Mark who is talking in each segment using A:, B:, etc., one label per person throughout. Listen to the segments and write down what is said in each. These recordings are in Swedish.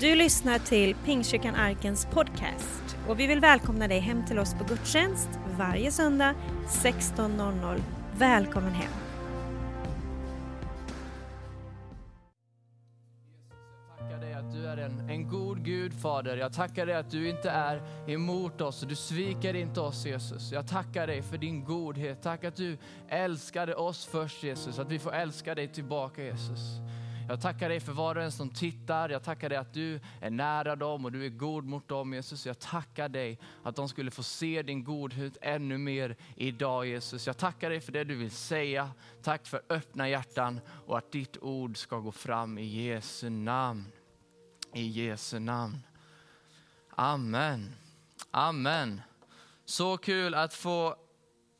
A: Du lyssnar till Pingstkyrkan Arkens podcast och vi vill välkomna dig hem till oss på gudstjänst varje söndag 16.00. Välkommen hem!
B: Jag tackar dig att du är en, en god Gud, Fader. Jag tackar dig att du inte är emot oss och du sviker inte oss, Jesus. Jag tackar dig för din godhet. Tack att du älskade oss först, Jesus. Att vi får älska dig tillbaka, Jesus. Jag tackar dig för var och en som tittar. Jag tackar dig att du är nära dem och du är god mot dem, Jesus. Jag tackar dig att de skulle få se din godhet ännu mer idag, Jesus. Jag tackar dig för det du vill säga. Tack för öppna hjärtan och att ditt ord ska gå fram i Jesu namn. I Jesu namn. Amen. Amen. Så kul att få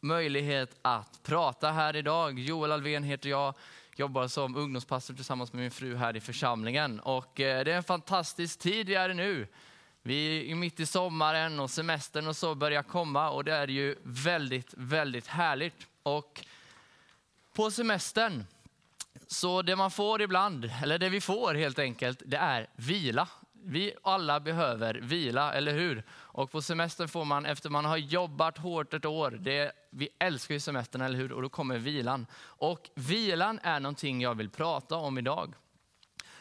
B: möjlighet att prata här idag. Joel Alvén heter jag jobbar som ungdomspastor tillsammans med min fru här i församlingen. Och eh, det är en fantastisk tid vi är i nu. Vi är mitt i sommaren och semestern och så börjar komma och det är ju väldigt, väldigt härligt. Och på semestern, så det man får ibland, eller det vi får helt enkelt, det är vila. Vi alla behöver vila, eller hur? Och på semestern får man, efter man har jobbat hårt ett år, det, vi älskar ju semestern, eller hur? Och då kommer vilan. Och vilan är någonting jag vill prata om idag.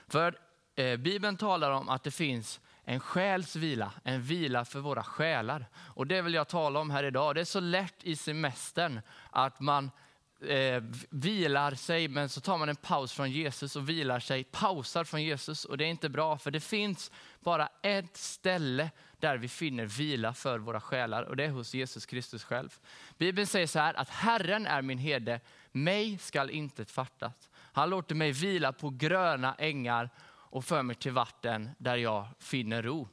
B: För eh, Bibeln talar om att det finns en själs vila, en vila för våra själar. Och det vill jag tala om här idag. Det är så lätt i semestern att man eh, vilar sig, men så tar man en paus från Jesus och vilar sig, pausar från Jesus. Och det är inte bra, för det finns bara ett ställe där vi finner vila för våra själar och det är hos Jesus Kristus själv. Bibeln säger så här att Herren är min herde, mig skall inte fattas. Han låter mig vila på gröna ängar och för mig till vatten där jag finner ro.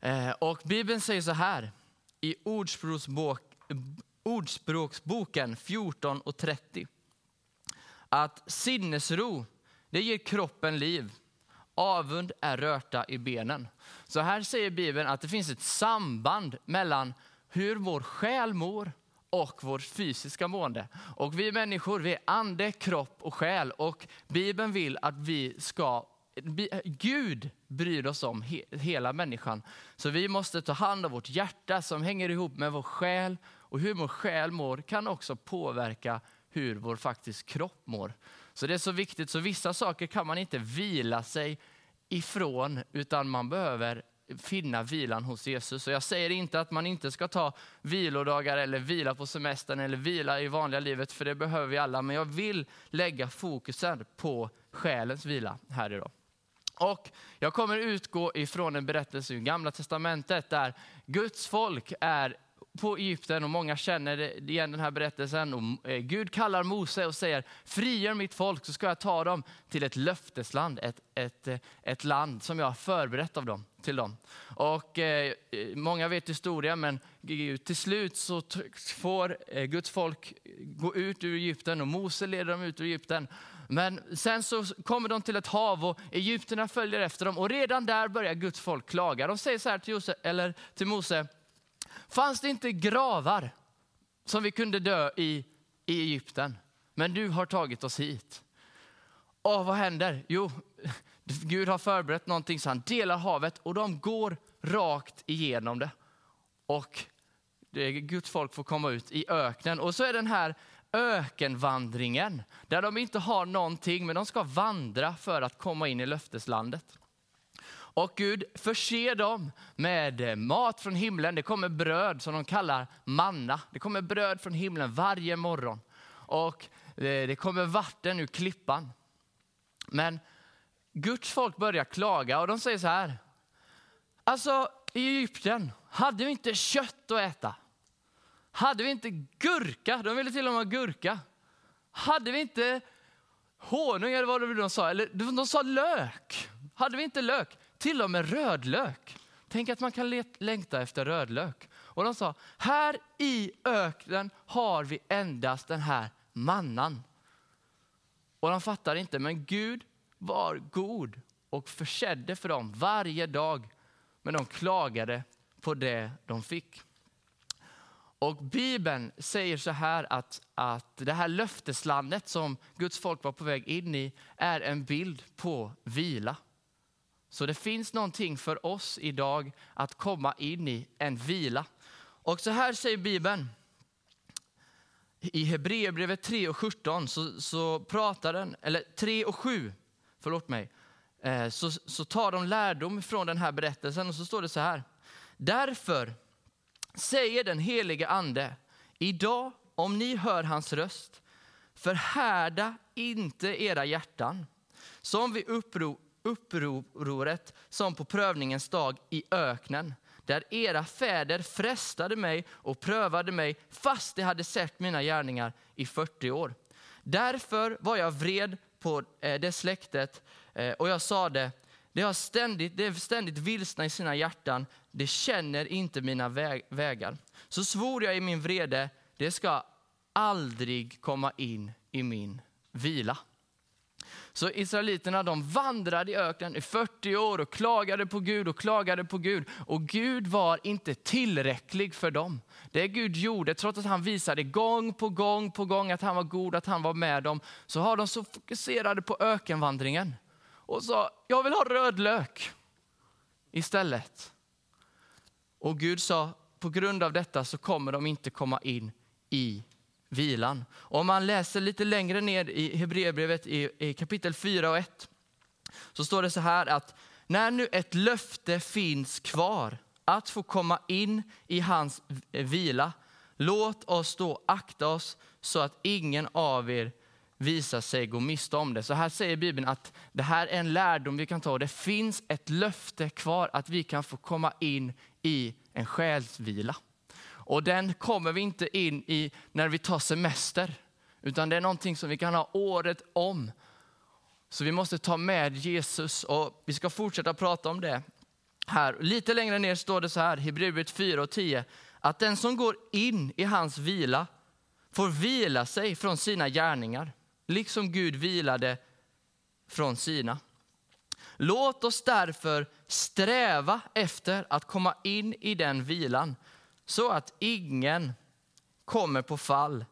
B: Eh, och Bibeln säger så här i ordspråksbok, Ordspråksboken 14 och 30. Att sinnesro, det ger kroppen liv. Avund är röta i benen. Så här säger Bibeln att det finns ett samband mellan hur vår själ mår och vårt fysiska mående. Och vi människor, vi är ande, kropp och själ. Och Bibeln vill att vi ska Gud bryr oss om he, hela människan. Så vi måste ta hand om vårt hjärta som hänger ihop med vår själ. Och hur vår själ mår kan också påverka hur vår faktiskt kropp mår. Så det är så viktigt, så vissa saker kan man inte vila sig ifrån, utan man behöver finna vilan hos Jesus. Och jag säger inte att man inte ska ta vilodagar eller vila på semestern eller vila i vanliga livet, för det behöver vi alla. Men jag vill lägga fokusen på själens vila här idag. Och jag kommer utgå ifrån en berättelse i Gamla Testamentet där Guds folk är på Egypten och många känner igen den här berättelsen. Och eh, Gud kallar Mose och säger, frigör mitt folk så ska jag ta dem till ett löftesland, ett, ett, eh, ett land som jag har förberett av dem, till dem. Och eh, många vet historien, men till slut så får eh, Guds folk gå ut ur Egypten och Mose leder dem ut ur Egypten. Men sen så kommer de till ett hav och egyptierna följer efter dem och redan där börjar Guds folk klaga. De säger så här till, Josef, eller till Mose, fanns det inte gravar som vi kunde dö i, i Egypten? Men du har tagit oss hit. Och vad händer? Jo, Gud har förberett någonting så han delar havet och de går rakt igenom det. Och det, Guds folk får komma ut i öknen. Och så är den här ökenvandringen där de inte har någonting men de ska vandra för att komma in i löfteslandet. Och Gud förser dem med eh, mat från himlen. Det kommer bröd som de kallar manna. Det kommer bröd från himlen varje morgon. Och eh, det kommer vatten ur klippan. Men Guds folk börjar klaga och de säger så här. Alltså i Egypten hade vi inte kött att äta. Hade vi inte gurka? De ville till och med ha gurka. Hade vi inte honung eller vad de sa? Eller de sa lök. Hade vi inte lök? Till och med rödlök. Tänk att man kan längta efter rödlök. Och de sa, här i öknen har vi endast den här mannan. Och de fattar inte, men Gud var god och försedde för dem varje dag. Men de klagade på det de fick. Och Bibeln säger så här att, att det här löfteslandet som Guds folk var på väg in i är en bild på vila. Så det finns någonting för oss idag att komma in i, en vila. Och så här säger Bibeln. I Hebreerbrevet 3 och 17 så, så pratar den, eller 3 och 7, förlåt mig, eh, så, så tar de lärdom från den här berättelsen och så står det så här. Därför säger den helige ande, idag om ni hör hans röst, förhärda inte era hjärtan som vid uppro, upproret som på prövningens dag i öknen där era fäder frestade mig och prövade mig fast de hade sett mina gärningar i 40 år. Därför var jag vred på eh, det släktet eh, och jag sade, det, har ständigt, det är ständigt vilsna i sina hjärtan, det känner inte mina vägar. Så svor jag i min vrede, det ska aldrig komma in i min vila. Så israeliterna de vandrade i öknen i 40 år och klagade på Gud och klagade på Gud. Och Gud var inte tillräcklig för dem. Det Gud gjorde, trots att han visade gång på gång på gång att han var god, att han var med dem, så har de så fokuserade på ökenvandringen. Och sa, jag vill ha rödlök. istället. Och Gud sa, på grund av detta så kommer de inte komma in i vilan. Om man läser lite längre ner i Hebreerbrevet i, i kapitel 4 och 1 så står det så här att när nu ett löfte finns kvar att få komma in i hans vila, låt oss då akta oss så att ingen av er visar sig gå miste om det. Så här säger Bibeln att det här är en lärdom vi kan ta. Det finns ett löfte kvar att vi kan få komma in i en själsvila. Och den kommer vi inte in i när vi tar semester, utan det är någonting som vi kan ha året om. Så vi måste ta med Jesus och vi ska fortsätta prata om det här. Lite längre ner står det så här, Hebreerbrevet 4 och 10, att den som går in i hans vila får vila sig från sina gärningar, liksom Gud vilade från sina. Låt oss därför sträva efter att komma in i den vilan så att ingen kommer på fall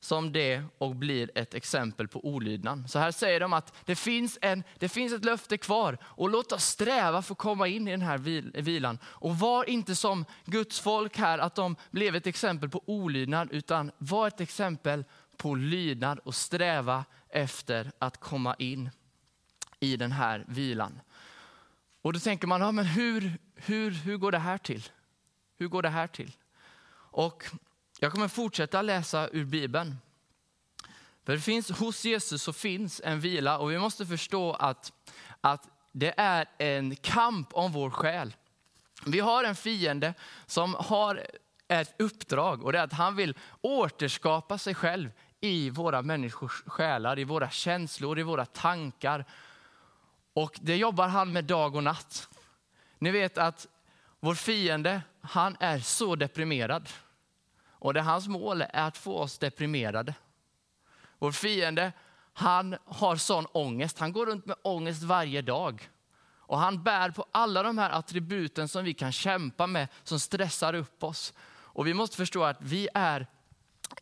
B: som det och blir ett exempel på olydnad. Så här säger de att det finns, en, det finns ett löfte kvar och låt oss sträva för att komma in i den här vilan. Och var inte som Guds folk här att de blev ett exempel på olydnad utan var ett exempel på lydnad och sträva efter att komma in i den här vilan. Och då tänker man, ja, men hur, hur, hur går det här till? Hur går det här till? Och jag kommer fortsätta läsa ur Bibeln. För det finns, hos Jesus så finns en vila och vi måste förstå att, att det är en kamp om vår själ. Vi har en fiende som har ett uppdrag och det är att han vill återskapa sig själv i våra människors själar, i våra känslor, i våra tankar. Och det jobbar han med dag och natt. Ni vet att vår fiende, han är så deprimerad. Och det hans mål är att få oss deprimerade. Vår fiende, han har sån ångest. Han går runt med ångest varje dag. Och han bär på alla de här attributen som vi kan kämpa med, som stressar upp oss. Och vi måste förstå att vi är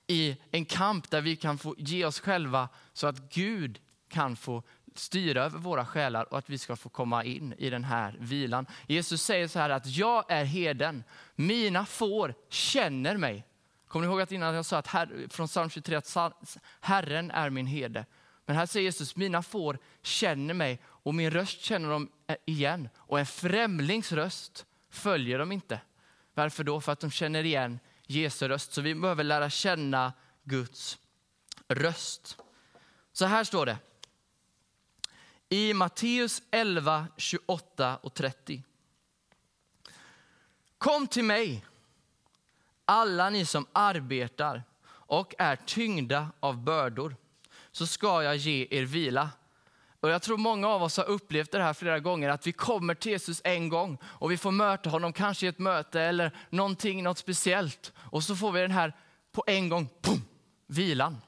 B: i en kamp där vi kan få ge oss själva så att Gud kan få styra över våra själar och att vi ska få komma in i den här vilan. Jesus säger så här att jag är heden, mina får känner mig. Kommer ni ihåg att innan jag sa att her, från psalm 23 att Herren är min herde. Men här säger Jesus, mina får känner mig och min röst känner de igen. Och en främlings röst följer de inte. Varför då? För att de känner igen Jesu röst. Så vi behöver lära känna Guds röst. Så här står det i Matteus 11, 28 och 30. Kom till mig, alla ni som arbetar och är tyngda av bördor, så ska jag ge er vila. Och jag tror många av oss har upplevt det här flera gånger, att vi kommer till Jesus en gång och vi får möta honom, kanske i ett möte eller någonting, något speciellt. Och så får vi den här på en gång, boom, vilan.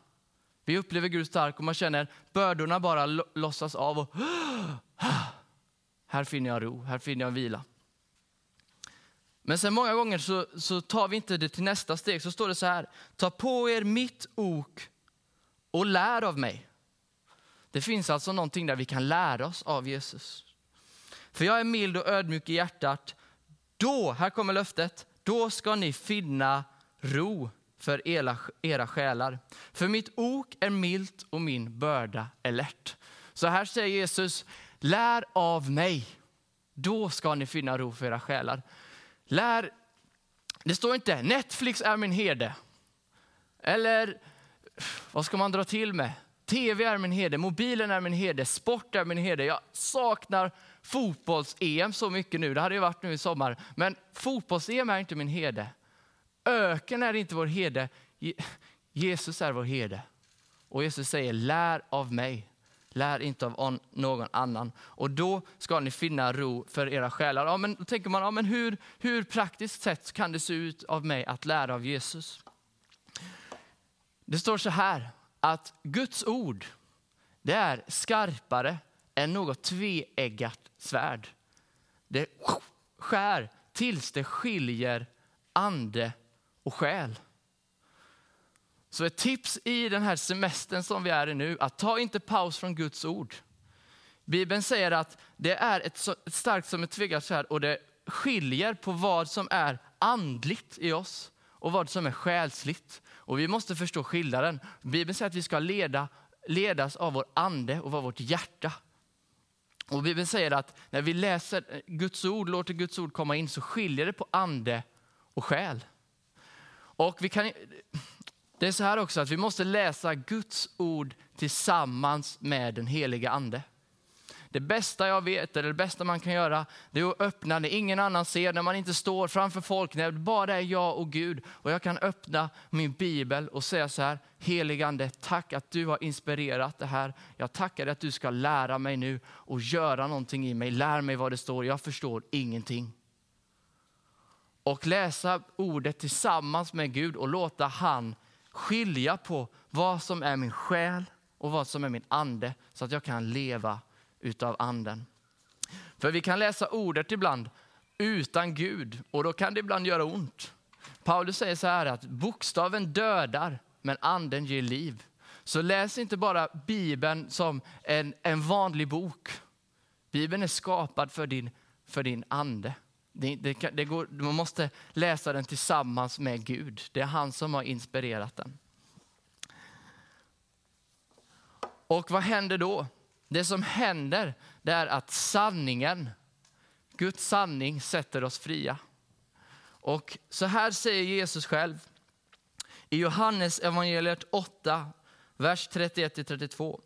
B: Vi upplever Gud stark och man känner bördorna bara lossas av. Och, här finner jag ro, här finner jag vila. Men sen många gånger så, så tar vi inte det till nästa steg. Så står det så här, ta på er mitt ok och lär av mig. Det finns alltså någonting där vi kan lära oss av Jesus. för jag är mild och ödmjuk i hjärtat. Då, här kommer löftet, då ska ni finna ro för era, era själar. För mitt ok är milt och min börda är lätt. Så här säger Jesus, lär av mig. Då ska ni finna ro för era själar. Lär, det står inte Netflix är min herde. Eller vad ska man dra till med? Tv är min herde, mobilen är min herde, sport är min herde. Jag saknar fotbolls-EM så mycket nu. Det hade ju varit nu i sommar. Men fotbolls-EM är inte min herde. Öken är inte vår herde. Jesus är vår herde. Och Jesus säger, lär av mig. Lär inte av någon annan. Och då ska ni finna ro för era själar. Ja, men då tänker man, ja, men hur, hur praktiskt sett kan det se ut av mig att lära av Jesus? Det står så här, att Guds ord, det är skarpare än något tveeggat svärd. Det skär tills det skiljer ande och själ. Så ett tips i den här semestern som vi är i nu, att ta inte paus från Guds ord. Bibeln säger att det är ett, så, ett starkt som ett tveeggat svärd och det skiljer på vad som är andligt i oss och vad som är själsligt. Och vi måste förstå skillnaden. Bibeln säger att vi ska leda, ledas av vår ande och av vårt hjärta. Och Bibeln säger att när vi läser Guds ord, låter Guds ord komma in, så skiljer det på ande och själ. Och vi kan, det är så här också att vi måste läsa Guds ord tillsammans med den heliga ande. Det bästa jag vet, eller det bästa man kan göra, det är att öppna när ingen annan ser, när man inte står framför folk, när det bara är jag och Gud. Och jag kan öppna min bibel och säga så här, heligande, tack att du har inspirerat det här. Jag tackar dig att du ska lära mig nu och göra någonting i mig. Lär mig vad det står, jag förstår ingenting. Och läsa ordet tillsammans med Gud och låta han skilja på vad som är min själ och vad som är min ande så att jag kan leva utav anden. För vi kan läsa ordet ibland utan Gud och då kan det ibland göra ont. Paulus säger så här att bokstaven dödar men anden ger liv. Så läs inte bara Bibeln som en, en vanlig bok. Bibeln är skapad för din, för din ande. Det, det, det går, man måste läsa den tillsammans med Gud. Det är han som har inspirerat den. Och vad händer då? Det som händer det är att sanningen, Guds sanning sätter oss fria. Och så här säger Jesus själv i Johannes evangeliet 8, vers 31-32.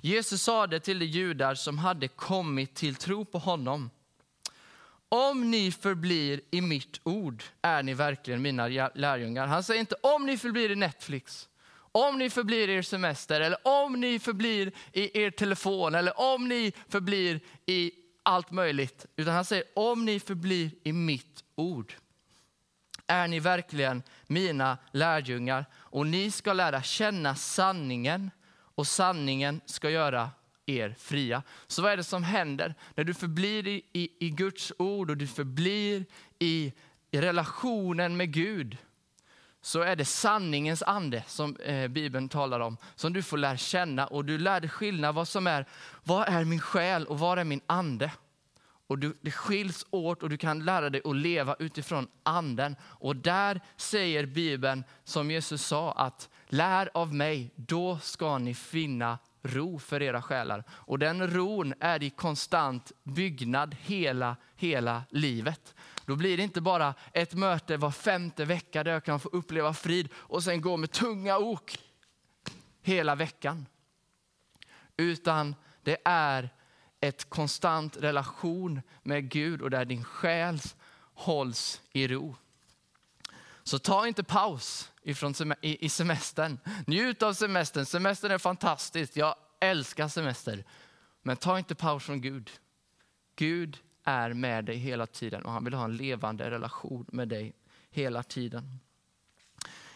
B: Jesus sade till de judar som hade kommit till tro på honom. Om ni förblir i mitt ord är ni verkligen mina lärjungar. Han säger inte om ni förblir i Netflix om ni förblir i er semester, eller om ni förblir i er telefon, eller om ni förblir i allt möjligt. Utan han säger, om ni förblir i mitt ord, är ni verkligen mina lärjungar. Och ni ska lära känna sanningen, och sanningen ska göra er fria. Så vad är det som händer när du förblir i, i, i Guds ord och du förblir i, i relationen med Gud? så är det sanningens ande som eh, Bibeln talar om, som du får lära känna och du lär dig skillnad vad som är, vad är min själ och vad är min ande? Och du, det skiljs åt och du kan lära dig att leva utifrån anden. Och där säger Bibeln, som Jesus sa, att lär av mig, då ska ni finna ro för era själar. Och den ron är i konstant byggnad hela, hela livet. Då blir det inte bara ett möte var femte vecka där jag kan få uppleva frid och sen gå med tunga ok hela veckan. Utan det är ett konstant relation med Gud och där din själ hålls i ro. Så ta inte paus ifrån sem i semestern. Njut av semestern. Semestern är fantastisk. Jag älskar semester. Men ta inte paus från Gud. Gud är med dig hela tiden och han vill ha en levande relation med dig hela tiden.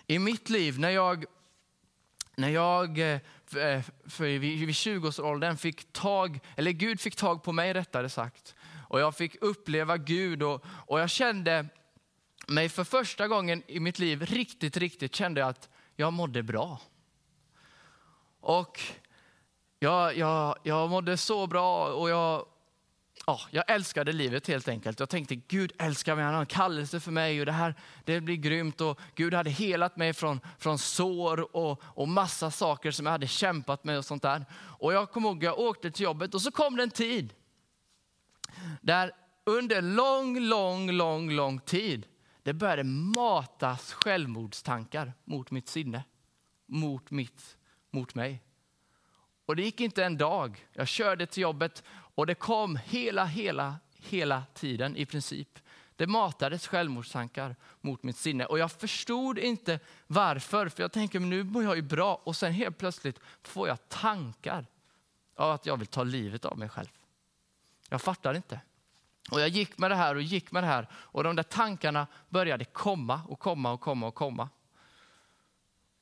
B: I mitt liv, när jag, när jag eh, för vid 20-årsåldern fick tag, eller Gud fick tag på mig rättare sagt, och jag fick uppleva Gud och, och jag kände mig för första gången i mitt liv riktigt, riktigt kände jag att jag mådde bra. Och jag, jag, jag mådde så bra och jag, ja, jag älskade livet helt enkelt. Jag tänkte Gud älskar mig, han har en kallelse för mig och det här det blir grymt. Och Gud hade helat mig från, från sår och, och massa saker som jag hade kämpat med och sånt där. Och jag kommer ihåg, jag åkte till jobbet och så kom det en tid där under lång, lång, lång, lång tid det började matas självmordstankar mot mitt sinne, mot, mitt, mot mig. Och det gick inte en dag. Jag körde till jobbet och det kom hela, hela, hela tiden i princip. Det matades självmordstankar mot mitt sinne och jag förstod inte varför. För jag tänker, nu mår jag ju bra och sen helt plötsligt får jag tankar av att jag vill ta livet av mig själv. Jag fattar inte. Och jag gick med det här och gick med det här och de där tankarna började komma och komma och komma och komma.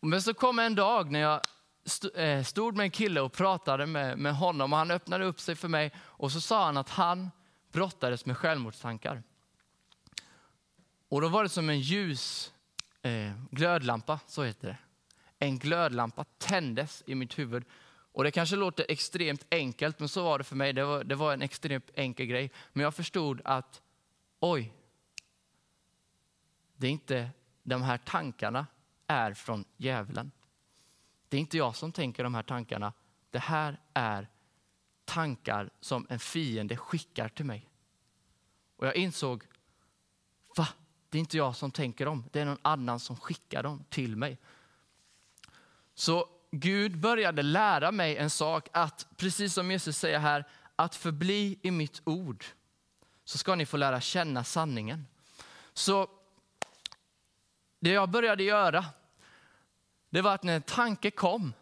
B: Men så kom en dag när jag eh, stod med en kille och pratade med, med honom och han öppnade upp sig för mig och så sa han att han brottades med självmordstankar. Och då var det som en ljus eh, glödlampa, så heter det. En glödlampa tändes i mitt huvud. Och det kanske låter extremt enkelt, men så var det för mig. Det var, det var en extremt enkel grej. Men jag förstod att, oj, det är inte de här tankarna är från djävulen. Det är inte jag som tänker de här tankarna. Det här är tankar som en fiende skickar till mig. Och jag insåg, va? Det är inte jag som tänker dem. Det är någon annan som skickar dem till mig. Så Gud började lära mig en sak, att precis som Jesus säger här, att förbli i mitt ord. Så ska ni få lära känna sanningen. Så det jag började göra, det var att när en tanke kom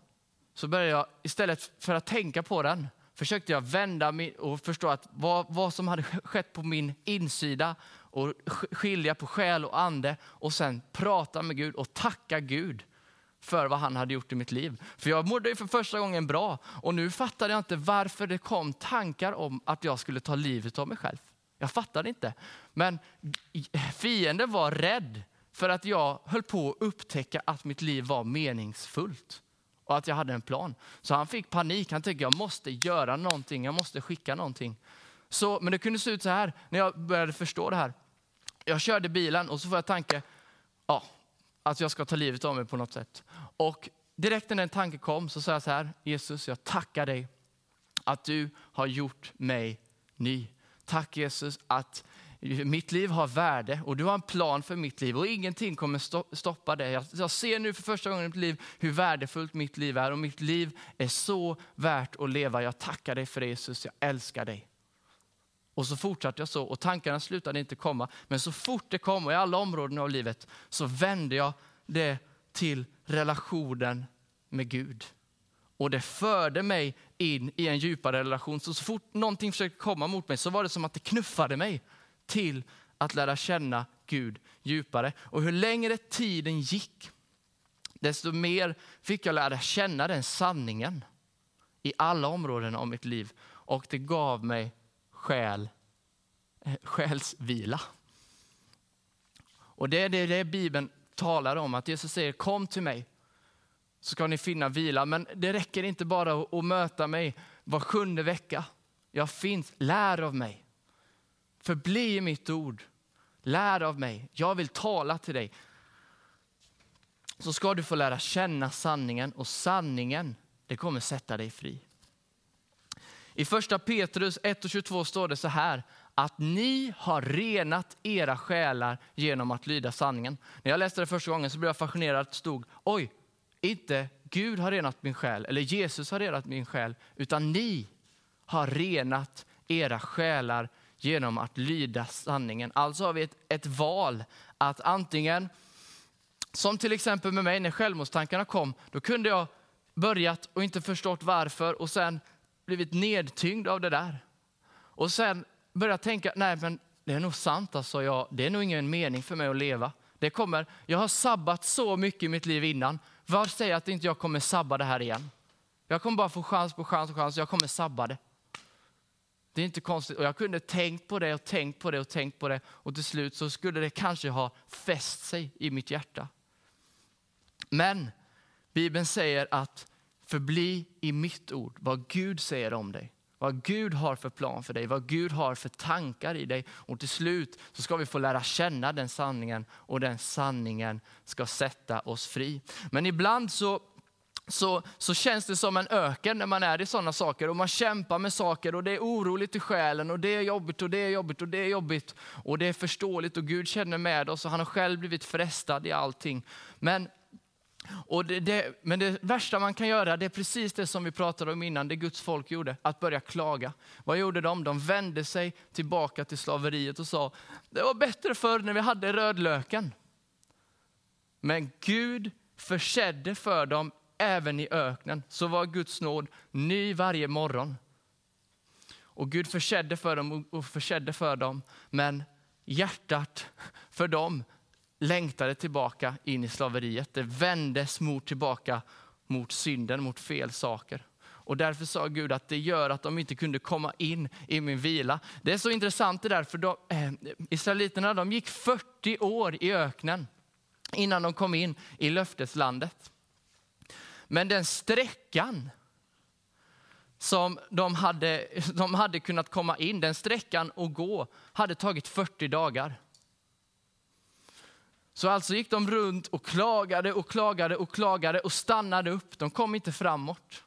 B: så började jag istället för att tänka på den försökte jag vända mig och förstå att vad, vad som hade skett på min insida och skilja på själ och ande och sen prata med Gud och tacka Gud för vad han hade gjort i mitt liv. För jag mådde ju för första gången bra och nu fattade jag inte varför det kom tankar om att jag skulle ta livet av mig själv. Jag fattade inte. Men fienden var rädd för att jag höll på att upptäcka att mitt liv var meningsfullt och att jag hade en plan. Så han fick panik. Han tänkte jag måste göra någonting, jag måste skicka någonting. Så, men det kunde se ut så här när jag började förstå det här. Jag körde bilen och så får jag tanke, ja, att jag ska ta livet av mig på något sätt. Och direkt när den tanken kom så sa jag så här, Jesus jag tackar dig att du har gjort mig ny. Tack Jesus att mitt liv har värde och du har en plan för mitt liv och ingenting kommer stoppa det. Jag, ser nu för första gången i mitt liv hur värdefullt mitt liv är och mitt liv är så värt att leva. Jag tackar dig för det Jesus, jag älskar dig. Och så fortsatte jag så och tankarna slutade inte komma. Men så fort det kom och i alla områden av livet så vände jag det till relationen med Gud. Och det förde mig in i en djupare relation. Så, så fort någonting försökte komma mot mig så var det som att det knuffade mig till att lära känna Gud djupare. Och hur längre tiden gick, desto mer fick jag lära känna den sanningen i alla områden av mitt liv. Och det gav mig själ, eh, själsvila. Och det är det, det Bibeln talar om, att Jesus säger kom till mig så ska ni finna vila. Men det räcker inte bara att, att möta mig var sjunde vecka. Jag finns, lär av mig. Förbli i mitt ord. Lär av mig. Jag vill tala till dig. Så ska du få lära känna sanningen och sanningen, det kommer sätta dig fri. I första Petrus 1 och 22 står det så här, att ni har renat era själar genom att lyda sanningen. När jag läste det första gången så blev jag fascinerad att det stod, oj, inte Gud har renat min själ eller Jesus har renat min själ, utan ni har renat era själar genom att lyda sanningen. Alltså har vi ett, ett val att antingen, som till exempel med mig när självmordstankarna kom, då kunde jag börjat och inte förstått varför och sen blivit nedtyngd av det där. Och sen börjat tänka, nej men det är nog sant alltså, jag, det är nog ingen mening för mig att leva. Det kommer, jag har sabbat så mycket i mitt liv innan. Var säger att inte jag kommer sabba det här igen? Jag kommer bara få chans på chans på chans, jag kommer sabba det. Det är inte konstigt. Och jag kunde tänkt på det och tänkt på det och tänkt på det. Och till slut så skulle det kanske ha fäst sig i mitt hjärta. Men Bibeln säger att förbli i mitt ord, vad Gud säger om dig. Vad Gud har för plan för dig, vad Gud har för tankar i dig. Och till slut så ska vi få lära känna den sanningen och den sanningen ska sätta oss fri. Men ibland så så, så känns det som en öken när man är i sådana saker och man kämpar med saker och det är oroligt i själen och det är jobbigt och det är jobbigt och det är jobbigt och det är förståeligt och Gud känner med oss och han har själv blivit frestad i allting. Men och det, det, men det värsta man kan göra, det är precis det som vi pratade om innan, det Guds folk gjorde, att börja klaga. Vad gjorde de? De vände sig tillbaka till slaveriet och sa, det var bättre förr när vi hade rödlöken. Men Gud försedde för dem även i öknen. Så var Guds nåd ny varje morgon. Och Gud försedde för dem och försedde för dem, men hjärtat för dem längtade tillbaka in i slaveriet. Det vändes mot tillbaka mot synden, mot fel saker. Och därför sa Gud att det gör att de inte kunde komma in i min vila. Det är så intressant det där, för de, eh, Israeliterna de gick 40 år i öknen innan de kom in i löfteslandet. Men den sträckan som de hade, de hade kunnat komma in, den sträckan att gå, hade tagit 40 dagar. Så alltså gick de runt och klagade och klagade och klagade och stannade upp. De kom inte framåt.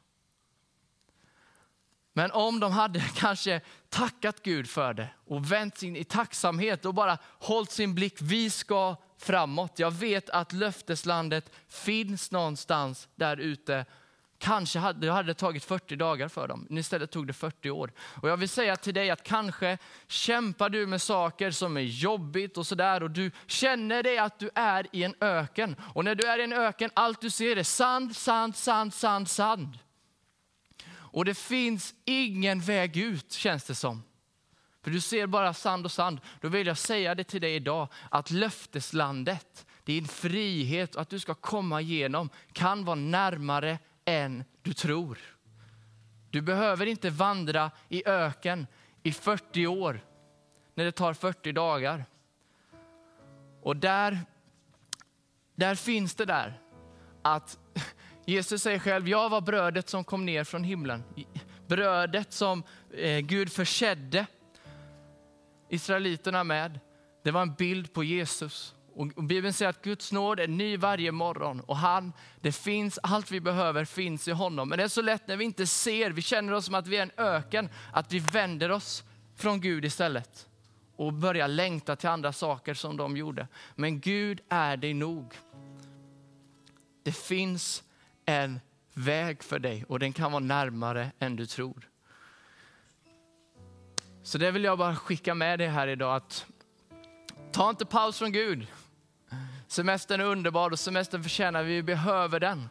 B: Men om de hade kanske tackat Gud för det och vänt sin i tacksamhet och bara hållit sin blick, vi ska framåt. Jag vet att löfteslandet finns någonstans där ute. Kanske hade det hade tagit 40 dagar för dem, men istället tog det 40 år. Och jag vill säga till dig att kanske kämpar du med saker som är jobbigt och sådär och du känner dig att du är i en öken. Och när du är i en öken, allt du ser är sand, sand, sand, sand, sand. Och det finns ingen väg ut känns det som. För du ser bara sand och sand. Då vill jag säga det till dig idag att löfteslandet, din frihet och att du ska komma igenom kan vara närmare än du tror. Du behöver inte vandra i öken i 40 år när det tar 40 dagar. Och där, där finns det där att Jesus säger själv, jag var brödet som kom ner från himlen. Brödet som eh, Gud försedde israeliterna med. Det var en bild på Jesus. Och Bibeln säger att Guds nåd är ny varje morgon och han, det finns, allt vi behöver finns i honom. Men det är så lätt när vi inte ser, vi känner oss som att vi är en öken, att vi vänder oss från Gud istället och börjar längta till andra saker som de gjorde. Men Gud är dig nog. Det finns en väg för dig och den kan vara närmare än du tror. Så det vill jag bara skicka med dig här idag att ta inte paus från Gud. Semestern är underbar och semestern förtjänar vi, behöver den.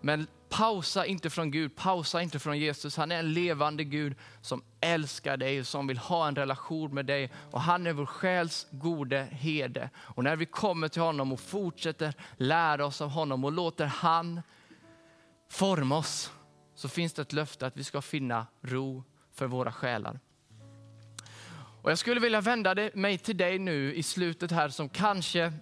B: Men pausa inte från Gud, pausa inte från Jesus. Han är en levande Gud som älskar dig och som vill ha en relation med dig. Och han är vår själs gode herde. Och när vi kommer till honom och fortsätter lära oss av honom och låter han forma oss, så finns det ett löfte att vi ska finna ro för våra själar. Och jag skulle vilja vända mig till dig nu i slutet här som kanske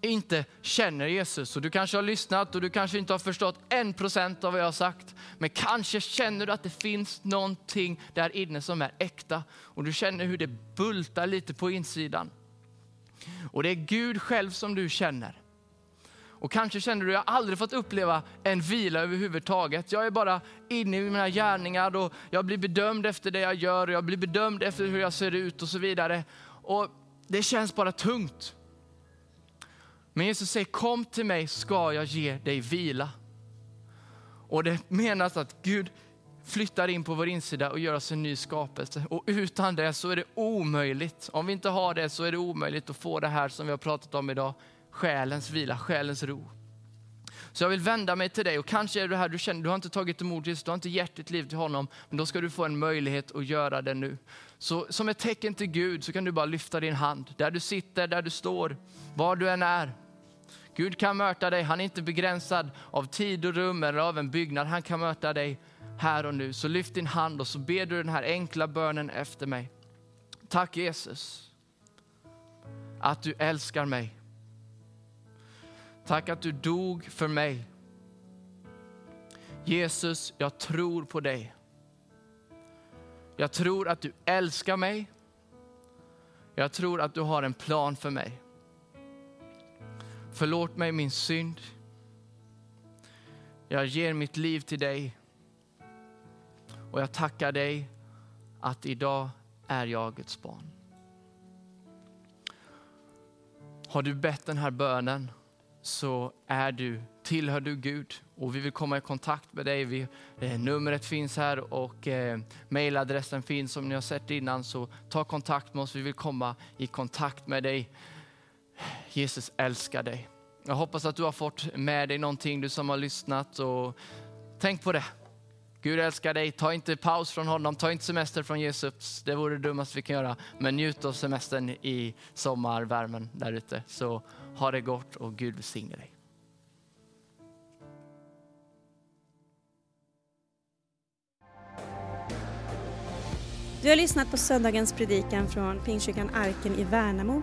B: inte känner Jesus. Och du kanske har lyssnat och du kanske inte har förstått en procent av vad jag har sagt. Men kanske känner du att det finns någonting där inne som är äkta. Och du känner hur det bultar lite på insidan. Och det är Gud själv som du känner. Och kanske känner du, jag har aldrig fått uppleva en vila överhuvudtaget. Jag är bara inne i mina gärningar och jag blir bedömd efter det jag gör och jag blir bedömd efter hur jag ser ut och så vidare. Och det känns bara tungt. Men Jesus säger, kom till mig ska jag ge dig vila. Och det menas att Gud flyttar in på vår insida och gör oss en ny skapelse. Och utan det så är det omöjligt. Om vi inte har det så är det omöjligt att få det här som vi har pratat om idag själens vila, själens ro. Så jag vill vända mig till dig och kanske är du här, du känner du har inte tagit emot Jesus, du har inte gett ditt liv till honom, men då ska du få en möjlighet att göra det nu. Så som ett tecken till Gud så kan du bara lyfta din hand, där du sitter, där du står, var du än är. Gud kan möta dig, han är inte begränsad av tid och rum eller av en byggnad, han kan möta dig här och nu. Så lyft din hand och så ber du den här enkla bönen efter mig. Tack Jesus, att du älskar mig. Tack att du dog för mig. Jesus, jag tror på dig. Jag tror att du älskar mig. Jag tror att du har en plan för mig. Förlåt mig min synd. Jag ger mitt liv till dig. Och jag tackar dig att idag är jag Guds barn. Har du bett den här bönen så är du, tillhör du Gud och vi vill komma i kontakt med dig. Vi, eh, numret finns här och eh, mejladressen finns som ni har sett innan så ta kontakt med oss. Vi vill komma i kontakt med dig. Jesus älskar dig. Jag hoppas att du har fått med dig någonting du som har lyssnat och tänk på det. Gud älskar dig. Ta inte paus från honom, ta inte semester från Jesus. Det vore det dummaste vi kan göra. Men njut av semestern i sommarvärmen där ute. Så ha det gott och Gud välsigne dig.
A: Du har lyssnat på söndagens predikan från Pingstkyrkan Arken i Värnamo.